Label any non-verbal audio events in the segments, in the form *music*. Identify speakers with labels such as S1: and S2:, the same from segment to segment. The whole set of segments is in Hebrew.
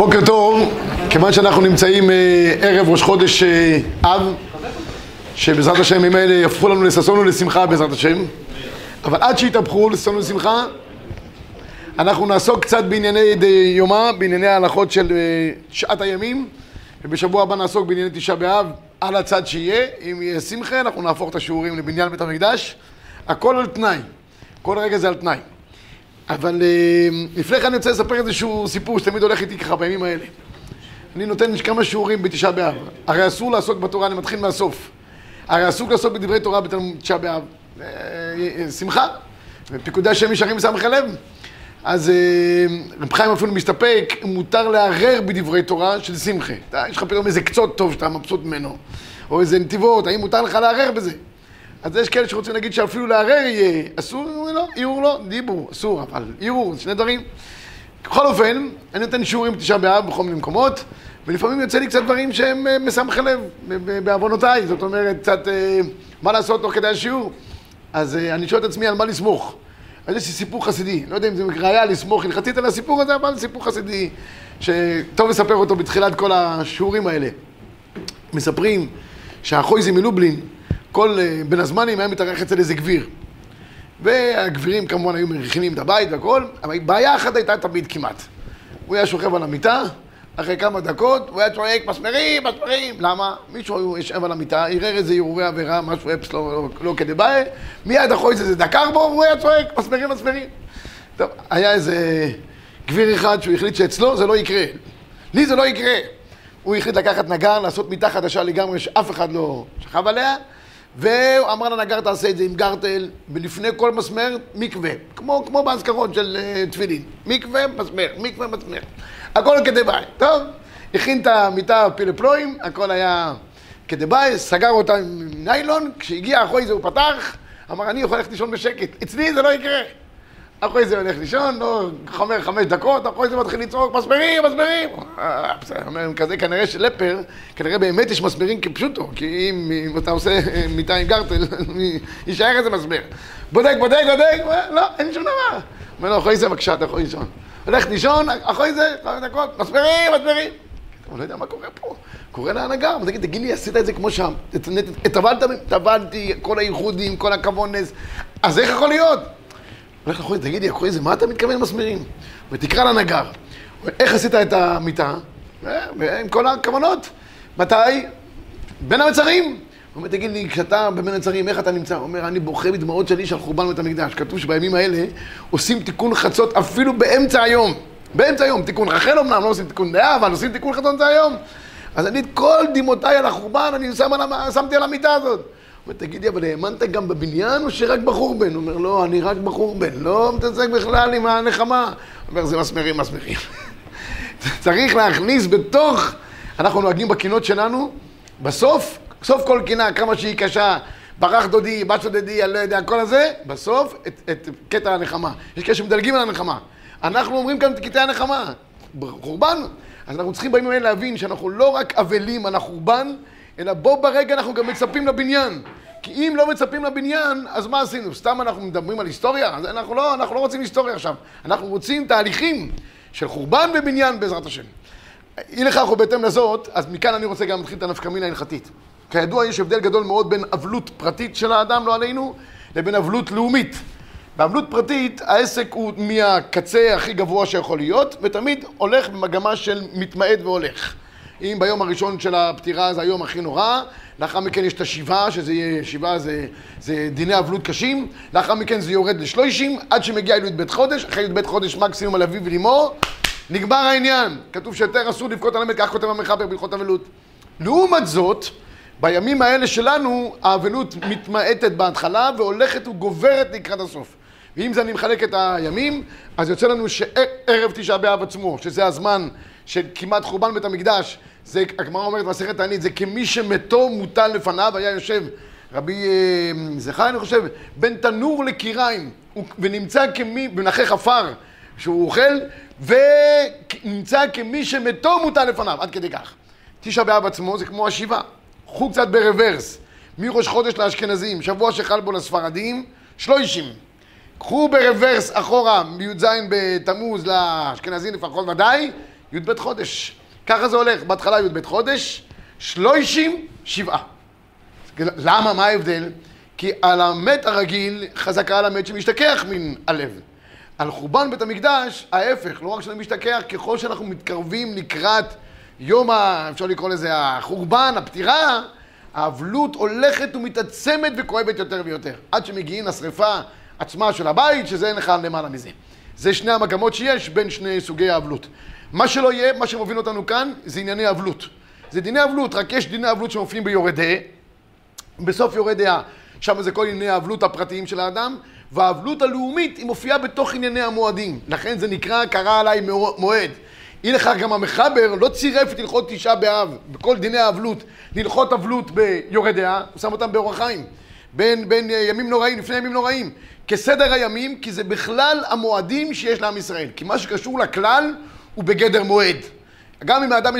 S1: בוקר טוב, כיוון שאנחנו נמצאים אה, ערב ראש חודש אה, אב, שבעזרת השם ימים האלה יהפכו לנו לששון ולשמחה בעזרת השם, אבל עד שיתהפכו לששון ולשמחה, אנחנו נעסוק קצת בענייני יומא, בענייני ההלכות של אה, שעת הימים, ובשבוע הבא נעסוק בענייני תשעה באב, על הצד שיהיה, אם יהיה שמחה אנחנו נהפוך את השיעורים לבניין בית המקדש, הכל על תנאי, כל רגע זה על תנאי. אבל אה, לפני כן אני רוצה לספר איזשהו סיפור שתמיד הולך איתי ככה בימים האלה. אני נותן כמה שיעורים בתשעה באב. הרי אסור לעסוק בתורה, אני מתחיל מהסוף. הרי אסור לעסוק בדברי תורה בתשעה באב. אה, אה, שמחה. ופיקודי השם ישרים מסמכי לב. אז רב חיים אפילו מסתפק, מותר לערער בדברי תורה של שמחה. יש לך פתאום איזה קצות טוב שאתה מבסוט ממנו, או איזה נתיבות, האם מותר לך לערער בזה? אז יש כאלה שרוצים להגיד שאפילו לערער יהיה אסור, לא, ערעור לא, דיבור, אסור, אבל ערעור, שני דברים. בכל אופן, אני נותן שיעורים תשעה באב בכל מיני מקומות, ולפעמים יוצא לי קצת דברים שהם אה, משמחי לב בעוונותיי, זאת אומרת, קצת אה, מה לעשות תוך כדי השיעור. אז אה, אני שואל את עצמי על מה לסמוך. אז יש לי סיפור חסידי, לא יודע אם זה ראייה לסמוך הלכתית על הסיפור הזה, אבל סיפור חסידי שטוב לספר אותו בתחילת כל השיעורים האלה. מספרים שהחויזי מלובלין, כל אה, בין הזמנים היה מתארח אצל איזה גביר. והגבירים כמובן היו מריחים את הבית והכל, אבל בעיה אחת הייתה תמיד כמעט. הוא היה שוכב על המיטה, אחרי כמה דקות הוא היה צועק מסמרים, מסמרים. למה? מישהו יושב על המיטה, ערער איזה הרהורי עבירה, משהו אפס לא, לא, לא כדבעי, מיד אחרי זה דקר בו, והוא היה צועק מסמרים, מסמרים. טוב, היה איזה גביר אחד שהוא החליט שאצלו זה לא יקרה. לי זה לא יקרה. הוא החליט לקחת נגר, לעשות מיטה חדשה לגמרי שאף אחד לא שכב עליה. והוא אמר לנגר תעשה את זה עם גרטל, ולפני כל מסמר, מקווה. כמו, כמו באזכרות של uh, תפילין. מקווה, מסמר, מקווה, מסמר. הכל כדבעי. טוב, הכין את המיטה פילפלואים, הכל היה כדבעי, סגר אותה עם ניילון, כשהגיע אחרי זה הוא פתח, אמר, אני יכול ללכת לישון בשקט. אצלי זה לא יקרה. אחרי זה הולך לישון, לא חומר חמש דקות, אחרי זה מתחיל לצעוק, מסמרים, מסמרים. אה, בסדר, כזה כנראה שלפר, כנראה באמת יש מסמרים כפשוטו, כי אם אתה עושה אה, מיטה עם גרטל, *laughs* יישאר איזה מסמר. בודק, בודק, בודק, לא, אין שום דבר. אומר לו, אחרי זה בבקשה, אתה יכול לישון. הולך לישון, אחרי זה, חמש דקות, מסמרים, מסמרים. הוא לא יודע מה קורה פה. קורא להנהגה, הוא תגיד, תגיד לי, עשית את זה כמו שם. טבלת, טבלתי, כל הייחודים, כל הכוונס. אז איך יכול להיות? הולך לחורי, תגידי, אחרי זה, מה אתה מתכוון מסמרים? ותקרא לנגר. איך עשית את המיטה? עם כל הכוונות. מתי? בין המצרים. הוא אומר, תגיד לי, כשאתה בבין המצרים, איך אתה נמצא? הוא אומר, אני בוכה בדמעות שלי של חורבן בית המקדש. כתוב שבימים האלה עושים תיקון חצות אפילו באמצע היום. באמצע היום, תיקון רחל אמנם, לא עושים תיקון דעה, אבל עושים תיקון חצות באמצע היום. אז אני את כל דמעותיי על החורבן, אני שם על, שמתי על המיטה הזאת. אומר, תגידי, אבל האמנת גם בבניין או שרק בחורבן? הוא אומר, לא, אני רק בחורבן, לא מתעסק בכלל עם הנחמה. הוא אומר, זה מסמרים, מסמרים. *laughs* צריך להכניס בתוך, אנחנו נוהגים בקינות שלנו, בסוף, סוף כל קינה, כמה שהיא קשה, ברח דודי, בת שודדי, אני לא יודע, כל הזה, בסוף את, את קטע הנחמה. יש כאלה שמדלגים על הנחמה. אנחנו אומרים כאן את קטעי הנחמה. חורבן. אז אנחנו צריכים בימים האלה להבין שאנחנו לא רק אבלים על החורבן, אלא בו ברגע אנחנו גם מצפים לבניין. כי אם לא מצפים לבניין, אז מה עשינו? סתם אנחנו מדברים על היסטוריה? אנחנו לא, אנחנו לא רוצים היסטוריה עכשיו. אנחנו רוצים תהליכים של חורבן ובניין בעזרת השם. אי לכך ובהתאם לזאת, אז מכאן אני רוצה גם להתחיל את הנפקמינה ההלכתית. כידוע, יש הבדל גדול מאוד בין אבלות פרטית של האדם, לא עלינו, לבין אבלות לאומית. באבלות פרטית, העסק הוא מהקצה הכי גבוה שיכול להיות, ותמיד הולך במגמה של מתמעט והולך. אם ביום הראשון של הפטירה זה היום הכי נורא, לאחר מכן יש את השבעה, שזה יהיה, שבעה זה, זה דיני אבלות קשים, לאחר מכן זה יורד לשלושים, עד שמגיע אלו בית חודש, אחרי בית חודש מקסימום על אביו ולאמו, נגמר העניין. כתוב שיותר אסור לבכות על המת, כך כותב המחבר בהלכות אבלות. לעומת זאת, בימים האלה שלנו, האבלות מתמעטת בהתחלה והולכת וגוברת לקראת הסוף. ואם זה אני מחלק את הימים, אז יוצא לנו שערב תשעה באב עצמו, שזה הזמן של כמעט חורבן בית המקדש, זה, הגמרא אומרת במסכת תענית, זה כמי שמתו מוטל לפניו, היה יושב רבי אה, זכר, אני חושב, בין תנור לקיריים, ונמצא כמי, בנחך עפר שהוא אוכל, ונמצא כמי שמתו מוטל לפניו, עד כדי כך. תשעה באב עצמו זה כמו השבעה. קחו קצת ברוורס, מראש חודש לאשכנזים, שבוע שחל בו לספרדים, שלושים. קחו ברוורס אחורה, מי"ז בתמוז לאשכנזים לפחות ודאי, י"ב חודש. ככה זה הולך, בהתחלה י"ב חודש, שלושים שבעה. למה? מה ההבדל? כי על המת הרגיל חזקה על המת שמשתכח מן הלב. על חורבן בית המקדש, ההפך, לא רק שאני משתכח, ככל שאנחנו מתקרבים לקראת יום, ה... אפשר לקרוא לזה החורבן, הפטירה, האבלות הולכת ומתעצמת וכואבת יותר ויותר. עד שמגיעים לשרפה עצמה של הבית, שזה אין לך למעלה מזה. זה שני המגמות שיש בין שני סוגי האבלות. מה שלא יהיה, מה שמוביל אותנו כאן, זה ענייני אבלות. זה דיני אבלות, רק יש דיני אבלות שמופיעים ביורדי, בסוף יורדי שם זה כל ענייני האבלות הפרטיים של האדם, והאבלות הלאומית היא מופיעה בתוך ענייני המועדים. לכן זה נקרא, קרא עליי מועד. אי לכך גם המחבר לא צירף את הלכות תשעה באב, בכל דיני האבלות, להלכות אבלות ביורד דעה, הוא שם אותם באורח חיים. בין, בין ימים נוראים, לפני ימים נוראים. כסדר הימים, כי זה בכלל המועדים שיש לעם ישראל. כי מה שקשור לכלל הוא בגדר מועד. גם אם האדם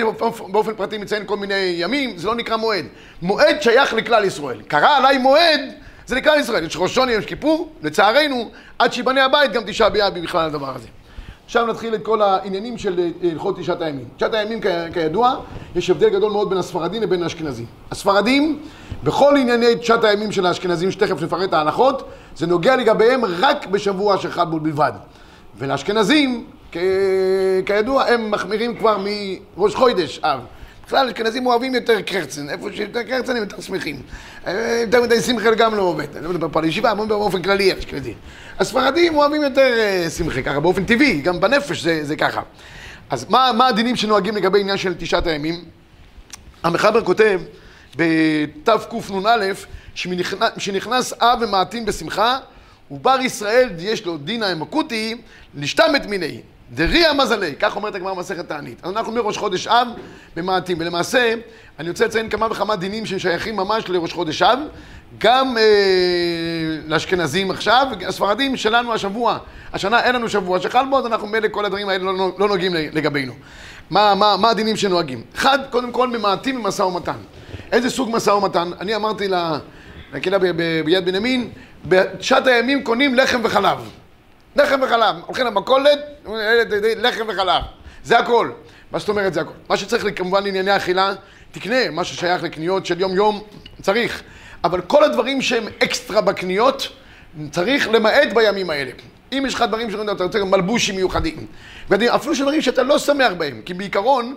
S1: באופן פרטי מציין כל מיני ימים, זה לא נקרא מועד. מועד שייך לכלל ישראל. קרא עליי מועד, זה לכלל ישראל. יש ראשון יום כיפור, לצערנו, עד שיבנה הבית גם תשעה באב בכלל הדבר הזה. עכשיו נתחיל את כל העניינים של אה, הלכות תשעת הימים. תשעת הימים כידוע, יש הבדל גדול מאוד בין הספרדים לבין האשכנזים. הספרדים, בכל ענייני תשעת הימים של האשכנזים, שתכף נפרט את ההלכות, זה נוגע לגביהם רק בשבוע של חד בול בלבד. ולאשכנזים, כידוע, הם מחמירים כבר מראש חוידש, אב. בכלל, אשכנזים אוהבים יותר קרצן, איפה שיותר קרצן הם יותר שמחים. אה, יותר מדי שמחה גם לא עובד, אני לא מדבר פה על ישיבה, אני באופן כללי אשכנזים. הספרדים אוהבים יותר אה, שמחה, ככה באופן טבעי, גם בנפש זה, זה ככה. אז מה, מה הדינים שנוהגים לגבי עניין של תשעת הימים? המחבר כותב בתקנ"א, שנכנס אב ומעטים בשמחה, ובר ישראל יש לו דינא אמקותי, לשתמת מיני. דריה מזלי, כך אומרת הגמרא מסכת תענית. אז אנחנו מראש חודש אב במעטים, ולמעשה אני רוצה לציין כמה וכמה דינים ששייכים ממש לראש חודש אב, גם אה, לאשכנזים עכשיו, הספרדים שלנו השבוע, השנה אין לנו שבוע שחל בו, אז אנחנו מילא כל הדברים האלה לא, לא נוגעים לגבינו. מה, מה, מה הדינים שנוהגים? אחד, קודם כל ממעטים במשא ומתן. איזה סוג משא ומתן? אני אמרתי לקהילה ביד בנימין, בשעת הימים קונים לחם וחלב. לחם וחלב. הולכים למכולת, לחם וחלב. זה הכל. מה זאת אומרת זה הכל? מה שצריך כמובן לענייני אכילה, תקנה, מה ששייך לקניות של יום-יום, צריך. אבל כל הדברים שהם אקסטרה בקניות, צריך למעט בימים האלה. אם יש לך דברים שאתה רוצה מלבושים מיוחדים, ואפילו שדברים שאתה לא שמח בהם, כי בעיקרון,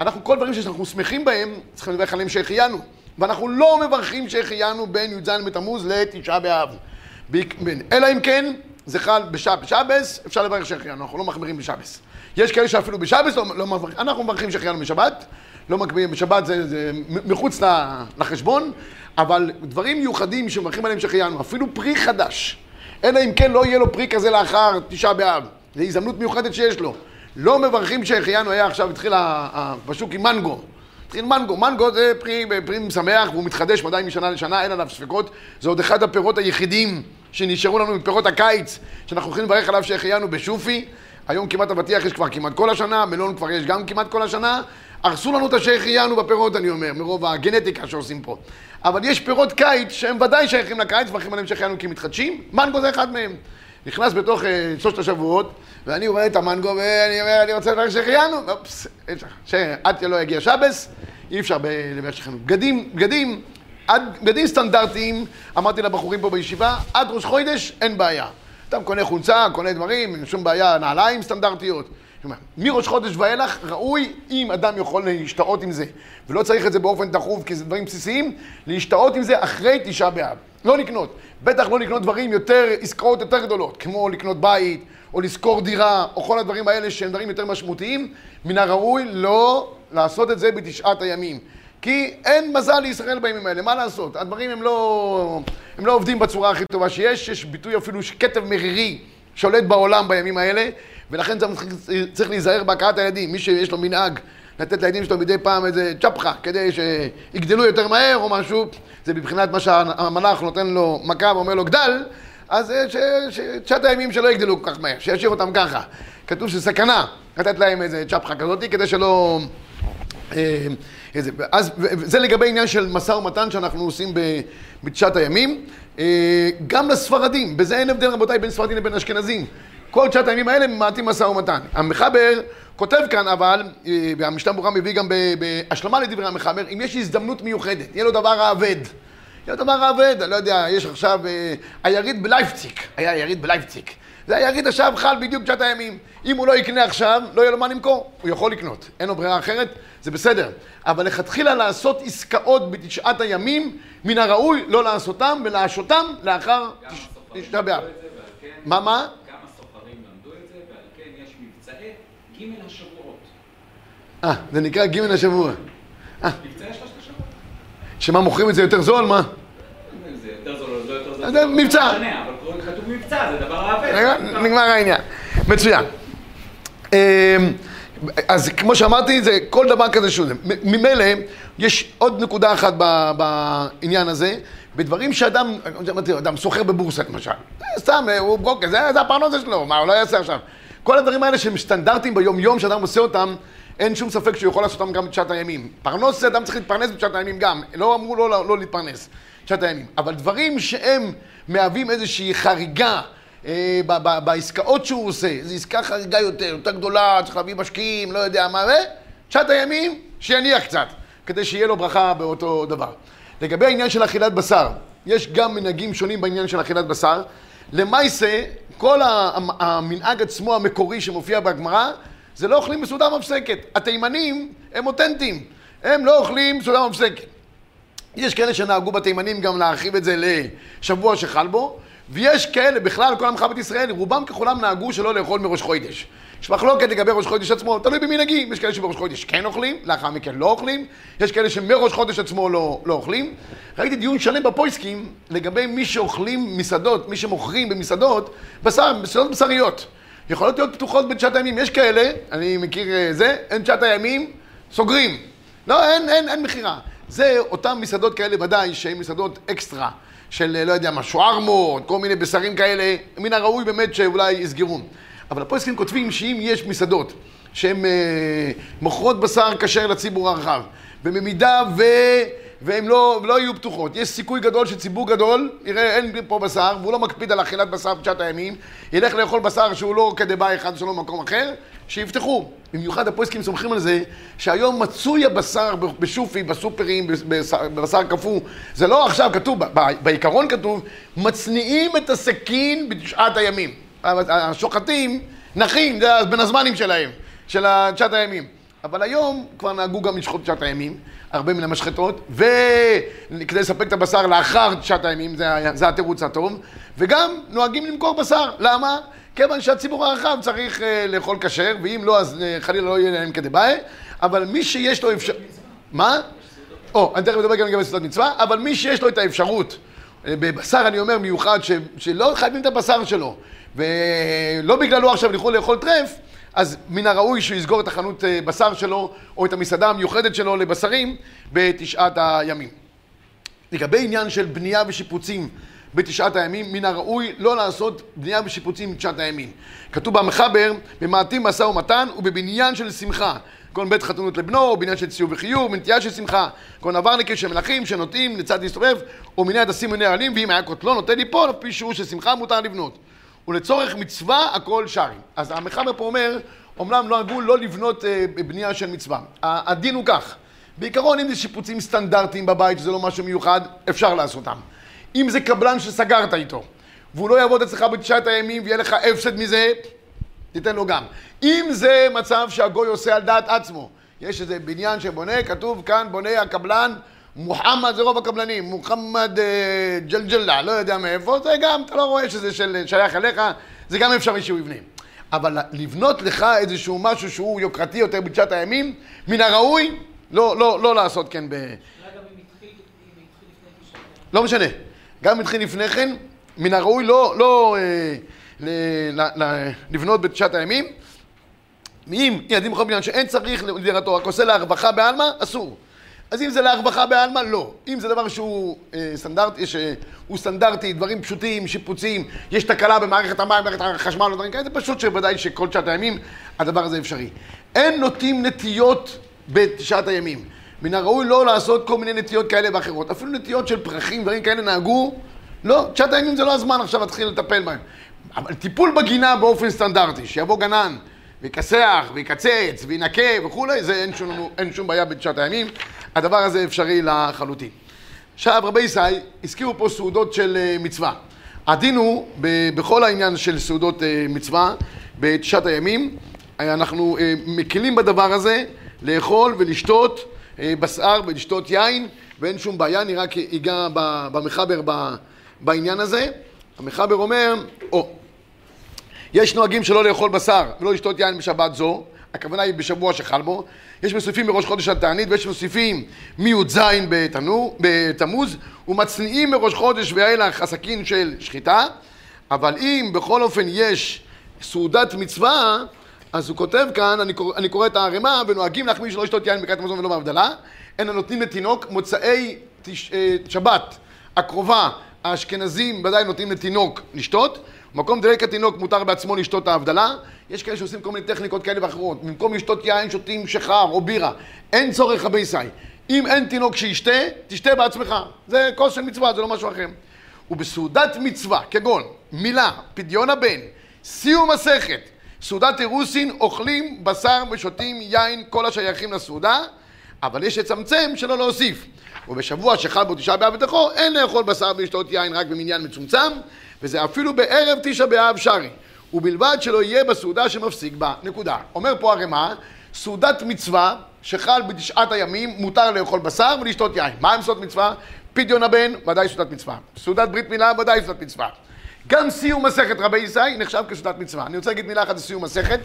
S1: אנחנו, כל דברים שאנחנו שמחים בהם, צריכים לברך עליהם שהחיינו. ואנחנו לא מברכים שהחיינו בין י"ז בתמוז לתשעה באב. אלא אם כן, זה חל בשבס, אפשר לברך שהחיינו, אנחנו לא מחמירים בשבס. יש כאלה שאפילו בשבס לא, לא מברכים, אנחנו מברכים שהחיינו בשבת, לא מקבילים בשבת, זה, זה מחוץ לחשבון, אבל דברים מיוחדים שמברכים עליהם שהחיינו, אפילו פרי חדש, אלא אם כן לא יהיה לו פרי כזה לאחר תשעה באב, זו הזדמנות מיוחדת שיש לו. לא מברכים שהחיינו, היה עכשיו, התחיל בשוק עם מנגו. התחיל מנגו, מנגו זה פרי, פרי משמח והוא מתחדש מדי משנה לשנה, אין עליו ספקות, זה עוד אחד הפירות היחידים שנשארו לנו מפירות הקיץ, שאנחנו הולכים לברך עליו שהחיינו בשופי. היום כמעט אבטיח יש כבר כמעט כל השנה, מלון כבר יש גם כמעט כל השנה. הרסו לנו את השהחיינו בפירות, אני אומר, מרוב הגנטיקה שעושים פה. אבל יש פירות קיץ שהם ודאי שייכים לקיץ, מברכים עליהם שהחיינו כי מתחדשים, מנגו זה אחד מהם. נכנס בתוך uh, שלושת השבועות, ואני רואה את המנגו, ואני אומר, אני רוצה לברך שהחיינו, אופס, אי אפשר. שעד שלא יגיע שבס, אי אפשר לברך שהחיינו. בגדים, בגדים, עד בגדים סטנדרטיים, אמרתי לבחורים פה בישיבה, עד ראש חודש אין בעיה. אתה קונה חולצה, קונה דברים, אין שום בעיה, נעליים סטנדרטיות. מראש חודש ואילך ראוי, אם אדם יכול להשתאות עם זה, ולא צריך את זה באופן תכוף, כי זה דברים בסיסיים, להשתאות עם זה אחרי תשעה באב. לא לקנות. בטח לא לקנות דברים יותר, עסקאות יותר גדולות, כמו לקנות בית, או לשכור דירה, או כל הדברים האלה שהם דברים יותר משמעותיים, מן הראוי לא לעשות את זה בתשעת הימים. כי אין מזל לישראל בימים האלה, מה לעשות? הדברים הם לא, הם לא עובדים בצורה הכי טובה שיש, יש ביטוי אפילו שכתב מרירי שולט בעולם בימים האלה, ולכן צריך להיזהר בהכאת הילדים. מי שיש לו מנהג לתת לילדים שלו מדי פעם איזה צ'פחה, כדי שיגדלו יותר מהר או משהו, זה מבחינת מה שהמלאך נותן לו מכה ואומר לו גדל, אז שתשעת הימים שלא יגדלו כל כך מהר, שישאיר אותם ככה. כתוב שסכנה לתת להם איזה צ'פחה כזאת, כדי שלא... אה, איזה, אז זה לגבי עניין של משא ומתן שאנחנו עושים בתשעת הימים. אה, גם לספרדים, בזה אין הבדל רבותיי בין ספרדים לבין אשכנזים. כל תשעת הימים האלה ממעטים משא ומתן. המחבר כותב כאן אבל, אה, והמשנה ברורה מביא גם בהשלמה לדברי המחבר, אם יש הזדמנות מיוחדת, יהיה לו דבר האבד. יהיה לו דבר האבד, אני לא יודע, יש עכשיו אה, היריד בלייפציק, היה היריד בלייפציק. זה היריד עכשיו חל בדיוק תשעת הימים. אם הוא לא יקנה עכשיו, לא יהיה לו מה למכור. הוא יכול לקנות, אין לו ברירה אחרת, זה בסדר. אבל לכתחילה לעשות עסקאות בתשעת הימים, מן הראוי לא לעשותם ולהשותם לאחר תשעה באב.
S2: כן-
S1: מה, מה?
S2: גם הסוחרים למדו את זה, ועל כן יש מבצעי ג' השבועות.
S1: אה, זה נקרא ג' השבוע.
S2: מבצעי שלושת השבועות.
S1: שמה, מוכרים את זה יותר זול? מה?
S2: זה יותר זול לא יותר זול.
S1: מבצע.
S2: כתוב מבצע, זה דבר.
S1: רגע, נגמר העניין. מצוין. אמ, אז כמו שאמרתי, זה כל דבר כזה שהוא זה. ממילא, יש עוד נקודה אחת בעניין הזה, בדברים שאדם, אדם סוחר בבורסה למשל. זה סתם, הוא ברוקר, זה, זה הפרנסה שלו, מה הוא לא יעשה עכשיו? כל הדברים האלה שהם סטנדרטים ביום-יום שאדם עושה אותם, אין שום ספק שהוא יכול לעשות אותם גם בתשעת הימים. פרנוס, אדם צריך להתפרנס בתשעת הימים גם, לא אמרו לא, לא, לא להתפרנס בתשעת הימים. אבל דברים שהם מהווים איזושהי חריגה אה, ב- ב- בעסקאות שהוא עושה, זו עסקה חריגה יותר, יותר גדולה, צריך להביא משקיעים, לא יודע מה, ותשעת הימים, שיניח קצת, כדי שיהיה לו ברכה באותו דבר. לגבי העניין של אכילת בשר, יש גם מנהגים שונים בעניין של אכילת בשר. למעשה, כל המנהג עצמו המקורי שמופיע בגמרא, זה לא אוכלים בסעודה מפסקת. התימנים הם אותנטיים, הם לא אוכלים בסעודה מפסקת. יש כאלה שנהגו בתימנים גם להרחיב את זה לשבוע שחל בו, ויש כאלה, בכלל, כל עמך בית ישראל, רובם ככולם נהגו שלא לאכול מראש חודש. יש מחלוקת לגבי ראש חודש עצמו, תלוי במנהגים, יש כאלה שבראש חודש כן אוכלים, לאחר מכן לא אוכלים, יש כאלה שמראש חודש עצמו לא, לא אוכלים. ראיתי דיון שלם בפויסקים לגבי מי שאוכלים מסעדות, מי שמוכרים במסעדות, בשר, מסעדות בשריות. יכולות להיות פתוחות בתשעת הימים, יש כאלה, אני מכיר אה, זה, אין תשעת הימים, סוגרים. לא, אין, אין, אין מכירה. זה אותן מסעדות כאלה ודאי, שהן מסעדות אקסטרה, של לא יודע מה, שוארמות, כל מיני בשרים כאלה, מן הראוי באמת שאולי יסגרו. אבל הפועסקים כותבים שאם יש מסעדות שהן אה, מוכרות בשר כשר לציבור הרחב, ובמידה ו... והן לא, לא יהיו פתוחות. יש סיכוי גדול שציבור גדול יראה אין פה בשר, והוא לא מקפיד על אכילת בשר בתשעת הימים, ילך לאכול בשר שהוא לא כדבעי אחד שלו במקום אחר, שיפתחו. במיוחד הפויסקים סומכים על זה שהיום מצוי הבשר בשופי, בסופרים, בבשר, קפוא. זה לא עכשיו כתוב, בעיקרון כתוב, מצניעים את הסכין בתשעת הימים. השוחטים נחים, זה בין הזמנים שלהם, של תשעת הימים. אבל היום כבר נהגו גם לשחוט תשעת הימים, הרבה מן המשחטות, וכדי לספק את הבשר לאחר תשעת הימים, זה, זה התירוץ הטוב, וגם נוהגים למכור בשר. למה? כיוון שהציבור הרחב צריך uh, לאכול כשר, ואם לא, אז uh, חלילה לא יהיה להם כדבעי, אבל מי שיש לו אפשרות... מה? או, אני תכף אדבר גם לגבי סעודת מצווה, אבל מי שיש לו את האפשרות, אה, בבשר אני אומר מיוחד, ש, שלא חייבים את הבשר שלו, ולא בגללו עכשיו ילכו לאכול טרף, אז מן הראוי שהוא יסגור את החנות אה, בשר שלו, או את המסעדה המיוחדת שלו לבשרים, בתשעת הימים. לגבי עניין של בנייה ושיפוצים בתשעת הימים, מן הראוי לא לעשות בנייה ושיפוצים בתשעת הימים. כתוב במחבר, במעטים משא ומתן ובבניין של שמחה. כגון בית חתונות לבנו, בניין של ציור וחיוב, בנטייה של שמחה. כגון עברניקי של מלכים שנוטים לצד להסתובב, או מיני הדסים מיני עלים, ואם היה קוטלו נוטה ליפול, לפי שיעור של שמחה מותר לבנות. ולצורך מצווה הכל שרים. אז המחבר פה אומר, אומנם נהגו לא לבנות אה, בנייה של מצווה. הדין הוא כך, בעיקרון אם זה שיפוצים סטנדרטיים בבית, שזה לא משהו מיוחד, אפשר לעשותם. אם זה קבלן שסגרת איתו, והוא לא יעבוד אצלך בתשעת הימים ויהיה לך הפסד מזה, תיתן לו גם. אם זה מצב שהגוי עושה על דעת עצמו, יש איזה בניין שבונה, כתוב כאן בונה הקבלן, מוחמד זה רוב הקבלנים, מוחמד אה, ג'לג'לה, לא יודע מאיפה, זה גם, אתה לא רואה שזה של, שייך אליך, זה גם אפשרי שהוא יבנה. אבל לבנות לך איזשהו משהו שהוא יוקרתי יותר בתשעת הימים, מן הראוי לא, לא, לא לעשות כן ב... לא משנה. גם התחיל לפני כן, מן הראוי לא, לא אה, ל, ל, ל, לבנות בתשעת הימים. אם ילדים בכל בניין שאין צריך לדירתו, רק עושה להרווחה בעלמא, אסור. אז אם זה להרווחה בעלמא, לא. אם זה דבר שהוא אה, סטנדרטי, שהוא סטנדרטי, דברים פשוטים, שיפוצים, יש תקלה במערכת המים, במערכת החשמל, או כאלה, זה פשוט שוודאי שכל תשעת הימים הדבר הזה אפשרי. אין נוטים נטיות בתשעת הימים. מן הראוי לא לעשות כל מיני נטיות כאלה ואחרות. אפילו נטיות של פרחים, דברים כאלה נהגו, לא, תשעת הימים זה לא הזמן עכשיו להתחיל לטפל בהם. אבל טיפול בגינה באופן סטנדרטי, שיבוא גנן ויכסח ויקצץ וינקה וכולי, זה אין שום, אין שום בעיה בתשעת הימים, הדבר הזה אפשרי לחלוטין. עכשיו רבי ישי, הזכירו פה סעודות של אה, מצווה. הדין הוא, בכל העניין של סעודות אה, מצווה, בתשעת הימים, אה, אנחנו מקלים בדבר הזה לאכול ולשתות בשר ולשתות יין, ואין שום בעיה, אני רק אגע במחבר בעניין הזה. המחבר אומר, או, יש נוהגים שלא לאכול בשר ולא לשתות יין בשבת זו, הכוונה היא בשבוע שחל בו. יש מוסיפים מראש חודש התענית ויש מוסיפים מי"ז בתמוז ומצניעים מראש חודש ואילך עסקין של שחיטה, אבל אם בכל אופן יש סעודת מצווה, אז הוא כותב כאן, אני קורא, אני קורא את הערימה, ונוהגים להחמיא שלא לשתות יין בקריאת המזון ולא בהבדלה, אין הנותנים לתינוק מוצאי תש, אה, שבת הקרובה, האשכנזים ודאי נותנים לתינוק לשתות, במקום דלק התינוק מותר בעצמו לשתות ההבדלה, יש כאלה שעושים כל מיני טכניקות כאלה ואחרות, במקום לשתות יין שותים שחר או בירה, אין צורך רבי ישי, אם אין תינוק שישתה, תשתה בעצמך, זה כוס של מצווה, זה לא משהו אחר. ובסעודת מצווה, כגון מילה, פדיון הבן, סיום מסכת, סעודת אירוסין, אוכלים בשר ושותים יין כל השייכים לסעודה, אבל יש לצמצם שלא להוסיף. ובשבוע שחל בו תשעה באב ותוכו, אין לאכול בשר ולשתות יין רק במניין מצומצם, וזה אפילו בערב תשעה באב שרי, ובלבד שלא יהיה בסעודה שמפסיק בה. נקודה. אומר פה הרמ"א, סעודת מצווה שחל בתשעת הימים, מותר לאכול בשר ולשתות יין. מה עם סעודת מצווה? פדיון הבן, ודאי סעודת מצווה. סעודת ברית מילה, ודאי סעודת מצווה. גם סיום מסכת רבי ישי נחשב כסעודת מצווה. אני רוצה להגיד מילה אחת לסיום מסכת.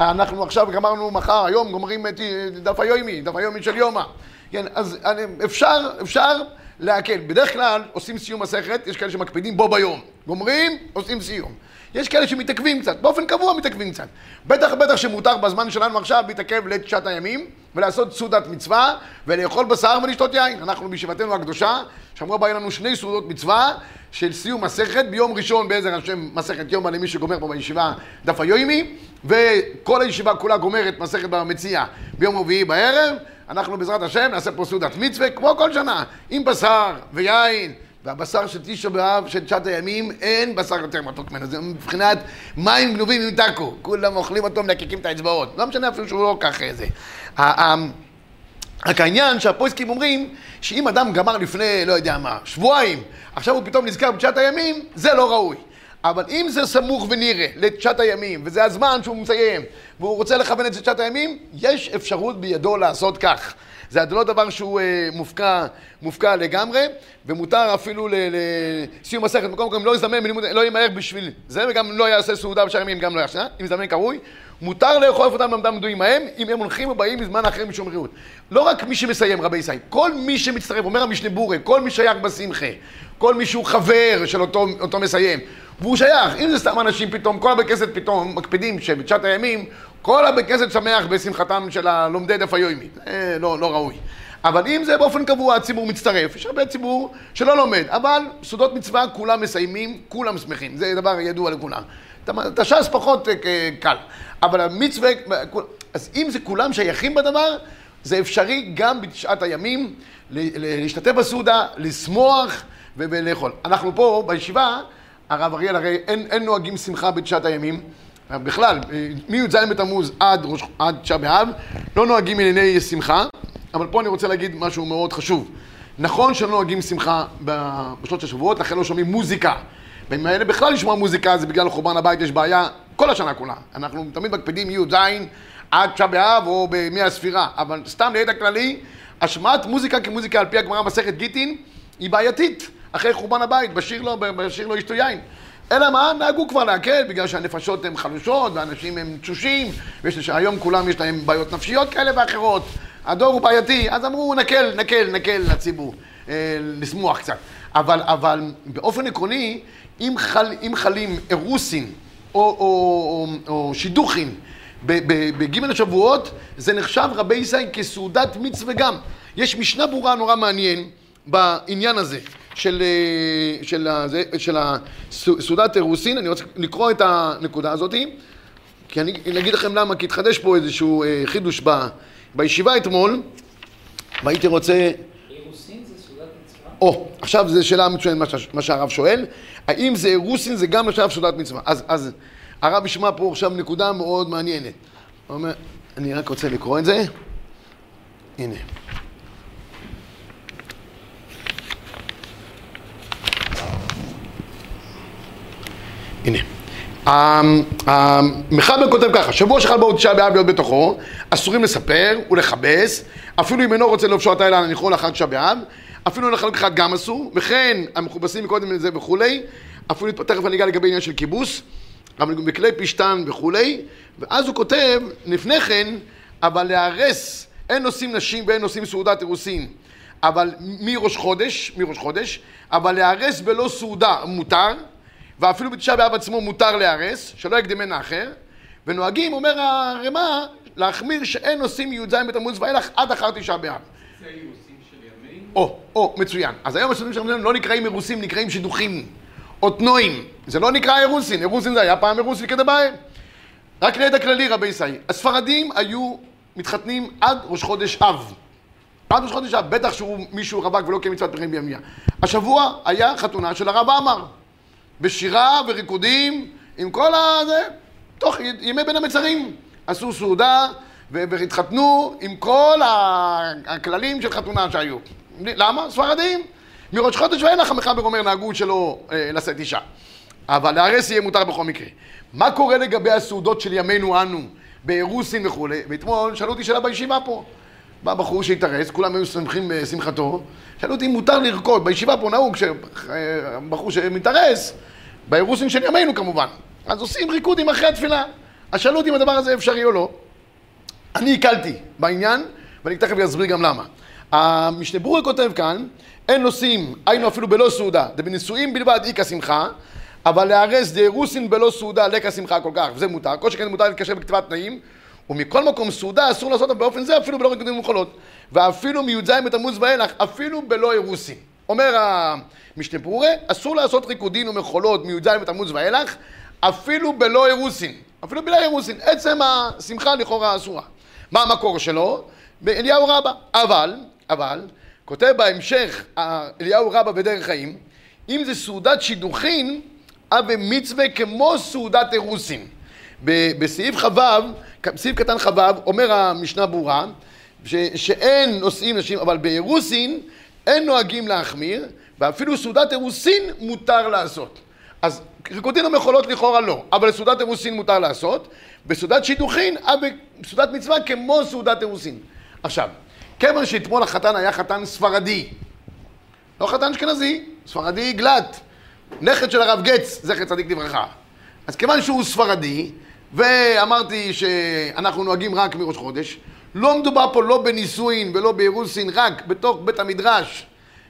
S1: אנחנו עכשיו גמרנו מחר, היום גומרים את דף היומי, דף היומי של יומא. כן, אז אני- אפשר, אפשר להקל. בדרך כלל עושים סיום מסכת, יש כאלה שמקפידים בו ביום. גומרים, עושים סיום. יש כאלה שמתעכבים קצת, באופן קבוע מתעכבים קצת. בטח בטח שמותר בזמן שלנו עכשיו להתעכב לתשעת הימים ולעשות סעודת מצווה ולאכול בשר ולשתות יין. אנחנו בישיבתנו הקדושה, שאמרו יהיו לנו שני סעודות מצווה של סיום מסכת ביום ראשון בעזר השם מסכת יומא למי שגומר פה בישיבה דף היומי וכל הישיבה כולה גומרת מסכת במציע ביום רביעי בערב אנחנו בעזרת השם נעשה פה סעודת מצווה כמו כל שנה עם בשר ויין. והבשר של תשעה באב של תשעת הימים אין בשר יותר מתוק ממנו. זה מבחינת מים גנובים עם טאקו. כולם אוכלים אותו מלקקים את האצבעות. לא משנה אפילו שהוא לא כך זה. ה- ה- רק העניין שהפויסקים אומרים שאם אדם גמר לפני, לא יודע מה, שבועיים, עכשיו הוא פתאום נזכר בתשעת הימים, זה לא ראוי. אבל אם זה סמוך ונראה לתשעת הימים, וזה הזמן שהוא מסיים, והוא רוצה לכוון את זה לתשעת הימים, יש אפשרות בידו לעשות כך. זה לא דבר שהוא אה, מופקע, מופקע לגמרי, ומותר אפילו לסיום מסכת, מקום גם לא יזמן לא ימהר בשביל זה, וגם לא יעשה סעודה בשאר ימים, גם לא יעשה, אם יזמן קרוי. מותר לאכול אותם במדם מדועים מהם, אם הם הולכים ובאים מזמן אחר משום ריהוט. לא רק מי שמסיים, רבי ישי, כל מי שמצטרף, אומר המשנה בורי, כל מי שייך בשמחה, כל מי שהוא חבר של אותו, אותו מסיים, והוא שייך, אם זה סתם אנשים פתאום, כל הבית כנסת פתאום מקפידים שבתשעת הימים, כל הבית כנסת שמח בשמחתם של הלומדי דף היומי, זה לא, לא ראוי. אבל אם זה באופן קבוע הציבור מצטרף, יש הרבה ציבור שלא לומד, אבל סעודות מצווה כולם מסיימים, כולם שמחים, זה דבר ידוע לכולם. את הש"ס פחות אה, קל, אבל המצווה, אז אם זה כולם שייכים בדבר, זה אפשרי גם בתשעת הימים להשתתף בסעודה, לשמוח ולאכול. אנחנו פה בישיבה, הרב אריאל, הרי אין, אין נוהגים שמחה בתשעת הימים, בכלל, אה, מי"ז בתמוז עד, עד תשעה באב, לא נוהגים ענייני שמחה, אבל פה אני רוצה להגיד משהו מאוד חשוב. נכון שלא נוהגים שמחה בשלושת השבועות, לכן לא שומעים מוזיקה. האלה בכלל לשמוע מוזיקה זה בגלל חורבן הבית, יש בעיה כל השנה כולה. אנחנו תמיד מקפידים י"ז עד תשעה באב או בימי הספירה, אבל סתם לידע כללי, השמעת מוזיקה כמוזיקה על פי הגמרא מסכת גיטין היא בעייתית. אחרי חורבן הבית, בשיר לו, בשיר לו ישתו יין. אלא מה? נהגו כבר להקל, בגלל שהנפשות הן חלושות, ואנשים הם תשושים, והיום כולם יש להם בעיות נפשיות כאלה ואחרות. הדור הוא בעייתי, אז אמרו נקל, נקל, נקל לציבור, אה, לשמוח קצת. אבל, אבל באופן עקרוני, אם, חל, אם חלים אירוסין או, או, או, או ב- בג' השבועות, זה נחשב רבי ישי כסעודת מצווה גם. יש משנה ברורה נורא מעניין בעניין הזה של, אה, של, הזה, של הסעודת אירוסין, אני רוצה לקרוא את הנקודה הזאת, כי אני אגיד לכם למה, כי התחדש פה איזשהו אה, חידוש ב, בישיבה אתמול, והייתי רוצה...
S3: אירוסין זה סעודת מצווה?
S1: או, עכשיו זו שאלה מצוינת מה שהרב שואל, האם זה אירוסין זה גם נחשב סעודת מצווה? אז, אז הרב ישמע פה עכשיו נקודה מאוד מעניינת. הוא אומר, אני רק רוצה לקרוא את זה. הנה. הנה. המ- המחבר כותב ככה, שבוע שחל בו תשעה באב להיות בתוכו, אסורים לספר ולכבס, אפילו אם אינו רוצה לאפשר את האלה הניחו לאחר תשעה באב, אפילו לחלוק אחד גם אסור, וכן המכובסים מקודם לזה וכולי, אפילו תכף אני אגע לגבי עניין של כיבוס, אבל בכלי פשתן וכולי, ואז הוא כותב, לפני כן, אבל להרס, אין נושאים נשים ואין נושאים סעודת אירוסין, אבל מראש חודש, מראש חודש, אבל להרס בלא סעודה מותר, ואפילו בתשעה באב עצמו מותר להרס, שלא יקדמנה אחר, ונוהגים, אומר הרמ"א, להחמיר שאין נושאים י"ז בתמוז ואילך עד אחר תשעה באב.
S2: זה.
S1: או, או, מצוין. אז היום הסודות שלנו לא נקראים אירוסים, נקראים שידוכים. או תנועים. זה לא נקרא אירוסין, אירוסין זה היה פעם אירוסין כדבעי. רק לידע כללי, רבי ישי. הספרדים היו מתחתנים עד ראש חודש אב. עד ראש חודש אב, בטח שהוא מישהו רווק ולא כמצוות פרחים בימיה. השבוע היה חתונה של הרב עמר. בשירה וריקודים, עם כל ה... זה, תוך ימי בין המצרים. עשו סעודה והתחתנו עם כל הכללים של חתונה שהיו. למה? ספרדים. מראש חודש ואילך המחבר אומר נהגו שלא אה, לשאת אישה. אבל להרס יהיה מותר בכל מקרה. מה קורה לגבי הסעודות של ימינו אנו, באירוסין וכולי? ואתמול שאלו אותי שאלה בישיבה פה. בא בחור שהתארס, כולם היו שמחים בשמחתו, שאלו אותי אם מותר לרקוד, בישיבה פה נהוג שבחור שמתארס, באירוסין של ימינו כמובן, אז עושים ריקודים אחרי התפילה. אז שאלו אותי אם הדבר הזה אפשרי או לא. אני הקלתי בעניין, ואני תכף אסביר גם למה. המשנה ברורה כותב כאן, אין נושאים, היינו אפילו בלא סעודה, דבנישואים בלבד איכא שמחה, אבל להרס דאירוסין בלא סעודה לקא שמחה כל כך, וזה מותר, כל שכן מותר להתקשר בכתיבת תנאים, ומכל מקום סעודה אסור לעשות אותה באופן זה אפילו בלא ריקודים ומחולות, ואפילו מי"ז בתמוז ואילך, אפילו בלא אירוסין. אומר המשנה ברורה, אסור לעשות ריקודין ומחולות מי"ז בתמוז ואילך, אפילו בלא אירוסין, אפילו בלא אירוסין, עצם השמחה לכאורה אסורה. מה המקור שלו? באליהו רבא. אבל, אבל, כותב בהמשך ה- אליהו רבא בדרך חיים, אם זה סעודת שידוכין, אבי מצווה כמו סעודת אירוסין. בסעיף כ"ו, סעיף קטן כ"ו, אומר המשנה ברורה, שאין נושאים נשים, אבל באירוסין אין נוהגים להחמיר, ואפילו סעודת אירוסין מותר לעשות. אז ריקודין ומחולות לכאורה לא, אבל סעודת אירוסין מותר לעשות, בסעודת שידוכין, בסעודת מצווה כמו סעודת אירוסין. עכשיו, כיוון שאתמול החתן היה חתן ספרדי, לא חתן אשכנזי, ספרדי גלת, נכד של הרב גץ, זכר צדיק לברכה. אז כיוון שהוא ספרדי, ואמרתי שאנחנו נוהגים רק מראש חודש, לא מדובר פה לא בנישואין ולא באירוסין, רק בתוך בית המדרש,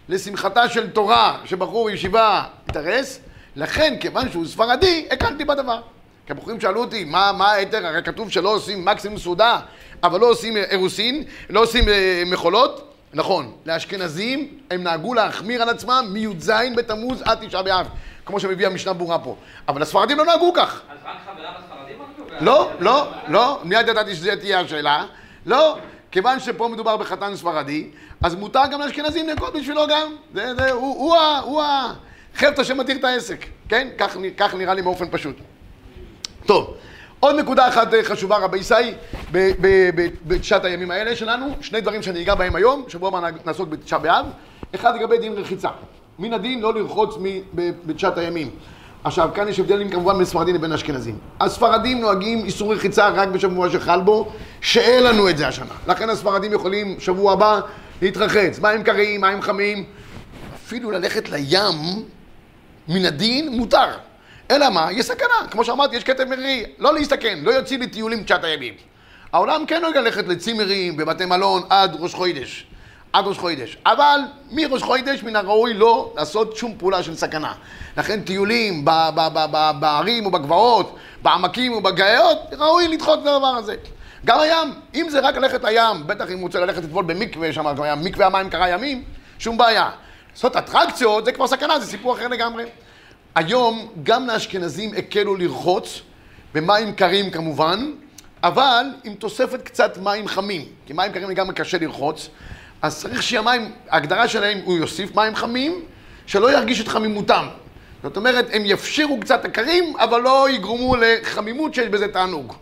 S1: לשמחתה של תורה, שבחור ישיבה התארס, לכן, כיוון שהוא ספרדי, הקלתי בדבר. כי הבחורים שאלו אותי, מה, מה ההיתר? הרי כתוב שלא עושים מקסימום סעודה, אבל לא עושים אירוסין, לא עושים אה, מחולות. נכון, לאשכנזים הם נהגו להחמיר על עצמם מי"ז בתמוז עד תשעה באב, כמו שמביא המשנה ברורה פה. אבל הספרדים לא נהגו כך.
S3: אז רק חבריו הספרדים עבדו?
S1: לא, לא, לא, מיד ידעתי שזו תהיה השאלה. לא, כיוון שפה מדובר בחתן ספרדי, אז מותר גם לאשכנזים לנקוט בשבילו גם. זה, זה, הוא, הוא, ה- הוא החפץ שמתיר את העסק, כן? כך, כך נראה לי באופן פשוט. טוב, עוד נקודה אחת אה, חשובה, רבי ב- בתשעת הימים האלה שלנו, שני דברים שאני אגע בהם היום, שבוע הבא נעסוק בתשעה באב. אחד לגבי דין רחיצה. מן הדין לא לרחוץ בתשעת הימים. עכשיו, כאן יש הבדלים כמובן בין ספרדים לבין אשכנזים. הספרדים נוהגים איסור רחיצה רק בשבוע שחל בו, שאין לנו את זה השנה. לכן הספרדים יכולים שבוע הבא להתרחץ, מים קרים, מים חמים. אפילו ללכת לים, מן הדין מותר. אלא מה? יש סכנה. כמו שאמרתי, יש כתב מרירי. לא להסתכן, לא יוצאים לטיולים תשעת הימים. העולם כן נוהג ללכת לצימרים, בבתי מלון, עד ראש חודש. עד ראש חודש. אבל מראש חודש מן הראוי לא לעשות שום פעולה של סכנה. לכן טיולים בערים או בגבעות, בעמקים או בגאיות, ראוי לדחות את הדבר הזה. גם הים, אם זה רק ללכת לים, בטח אם הוא רוצה ללכת לטבול במקווה, שם גם היה מקווה המים קרה ימים, שום בעיה. לעשות אטרקציות זה כבר סכנה, זה סיפור אחר לגמרי. היום גם לאשכנזים הקלו לרחוץ, במים קרים כמובן, אבל עם תוספת קצת מים חמים, כי מים קרים לגמרי קשה לרחוץ, אז צריך שיהיה מים, ההגדרה שלהם, הוא יוסיף מים חמים, שלא ירגיש את חמימותם. זאת אומרת, הם יפשירו קצת הקרים, אבל לא יגרמו לחמימות שיש בזה תענוג.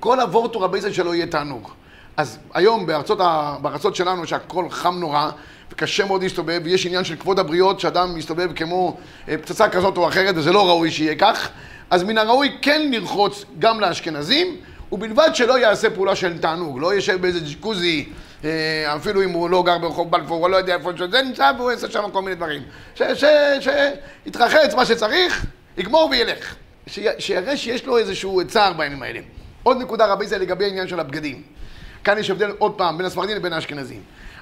S1: כל הוורטור הבייסל שלו יהיה תענוג. אז היום בארצות. בארצות שלנו שהכל חם נורא וקשה מאוד להסתובב, ויש עניין של כבוד הבריות שאדם מסתובב כמו אה, פצצה כזאת או אחרת וזה לא ראוי שיהיה כך, אז מן הראוי כן לרחוץ גם לאשכנזים, ובלבד שלא יעשה פעולה של תענוג, לא יושב באיזה ג'קוזי, אה, אפילו אם הוא לא גר ברחוב בלפור, או לא יודע איפה שזה נמצא, והוא יעשה שם כל מיני דברים. שיתרחץ מה שצריך, יגמור וילך. שיראה שיש לו איזשהו צער בימים האלה. עוד נקודה רבי זה לגבי העניין של הבגדים. כאן יש הבדל עוד פעם בין הספרדים לבין האשכנזים.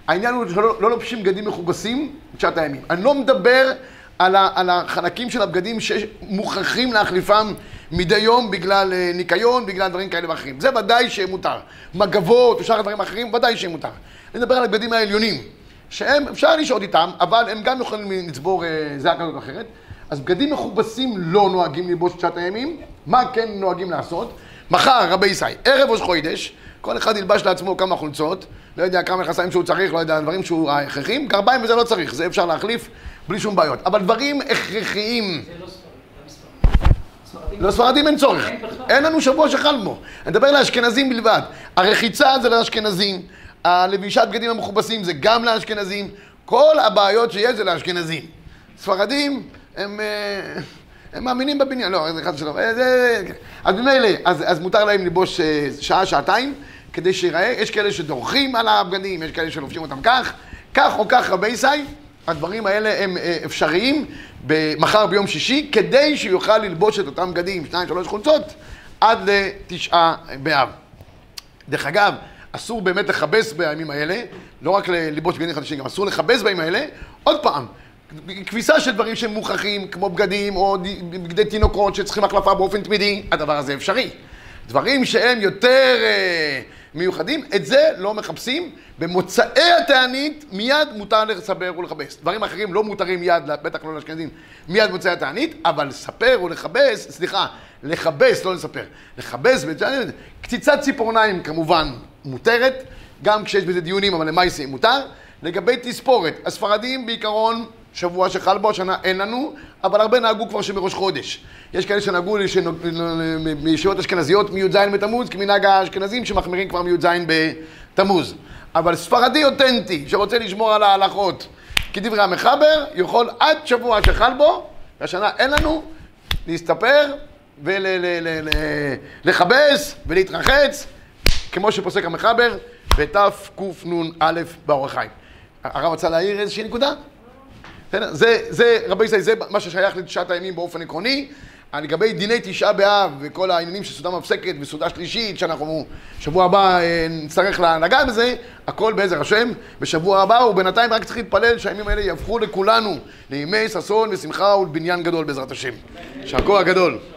S1: העניין הוא שלא לא לובשים בגדים מכובסים תשעת הימים. אני לא מדבר על, ה, על החלקים של הבגדים שמוכרחים להחליפם מדי יום בגלל אה, ניקיון, בגלל דברים כאלה ואחרים. זה ודאי שמותר. מגבות ושאר הדברים האחרים, ודאי שמותר. אני מדבר על הבגדים העליונים, שהם, אפשר לשהות איתם, אבל הם גם יכולים לצבור אה, כזאת או אחרת. אז בגדים מכובסים לא נוהגים ללבוש תשעת הימים, מה כן נוהגים לעשות? מחר, רבי ישי, ערב ראש חוידש, כל אחד ילבש לעצמו כמה חולצות, לא יודע כמה מכסיים שהוא צריך, לא יודע, דברים שהוא הכרחיים, גרביים וזה לא צריך, זה אפשר להחליף בלי שום בעיות. אבל דברים הכרחיים... זה לא. לספרדים אין צורך. אין לנו שבוע שחל בו. אני מדבר לאשכנזים בלבד. הרחיצה זה לאשכנזים, הלבישת בגדים המכובסים זה גם לאשכנזים, כל הבעיות שיש זה לאשכנזים. ספרדים הם... אה, הם מאמינים בבניין, לא, זה חס ושלום. אז ממילא, אז, אז מותר להם ללבוש אה, שעה, שעתיים, כדי שיראה, יש כאלה שדורכים על הבגדים, יש כאלה שלובשים אותם כך, כך או כך רבי ישי, הדברים האלה הם אה, אפשריים מחר ביום שישי, כדי שיוכל ללבוש את אותם בגדים, שניים, שלוש חולצות, עד לתשעה באב. דרך אגב, אסור באמת לכבס בימים האלה, לא רק ללבוש בגדים חדשים, גם אסור לכבס בימים האלה. עוד פעם, כביסה של דברים שהם מוכרחים, כמו בגדים או בגדי תינוקות שצריכים החלפה באופן תמידי, הדבר הזה אפשרי. דברים שהם יותר אה, מיוחדים, את זה לא מחפשים. במוצאי התענית מיד מותר לספר ולכבס. דברים אחרים לא מותרים מיד, בטח לא לאשכנזים, מיד מוצאי התענית, אבל לספר ולכבס, סליחה, לכבס, לא לספר. לכבס, קציצת ציפורניים כמובן מותרת, גם כשיש בזה דיונים, אבל למעשה מותר. לגבי תספורת, הספרדים בעיקרון שבוע שחל בו, השנה אין לנו, אבל הרבה נהגו כבר שמראש חודש. יש כאלה שנהגו מישיבות אשכנזיות מי"ז בתמוז, כמנהג האשכנזים שמחמירים כבר מי"ז בתמוז. אבל ספרדי אותנטי שרוצה לשמור על ההלכות כדברי המחבר, יכול עד שבוע שחל בו, והשנה אין לנו, להסתפר ולכבס ולהתרחץ, כמו שפוסק המחבר, בתקנ"א באורח חיים. הרב רצה להעיר איזושהי נקודה? זה, זה, רבי ישראל, זה מה ששייך לתשעת הימים באופן עקרוני. לגבי דיני תשעה באב וכל העניינים של סעודה מפסקת וסעודה שלישית, שאנחנו שבוע הבא אה, נצטרך לגעת בזה, הכל בעזר השם בשבוע הבא, ובינתיים רק צריך להתפלל שהימים האלה יהפכו לכולנו לימי ששון ושמחה ולבניין גדול בעזרת השם. שהכוח הגדול.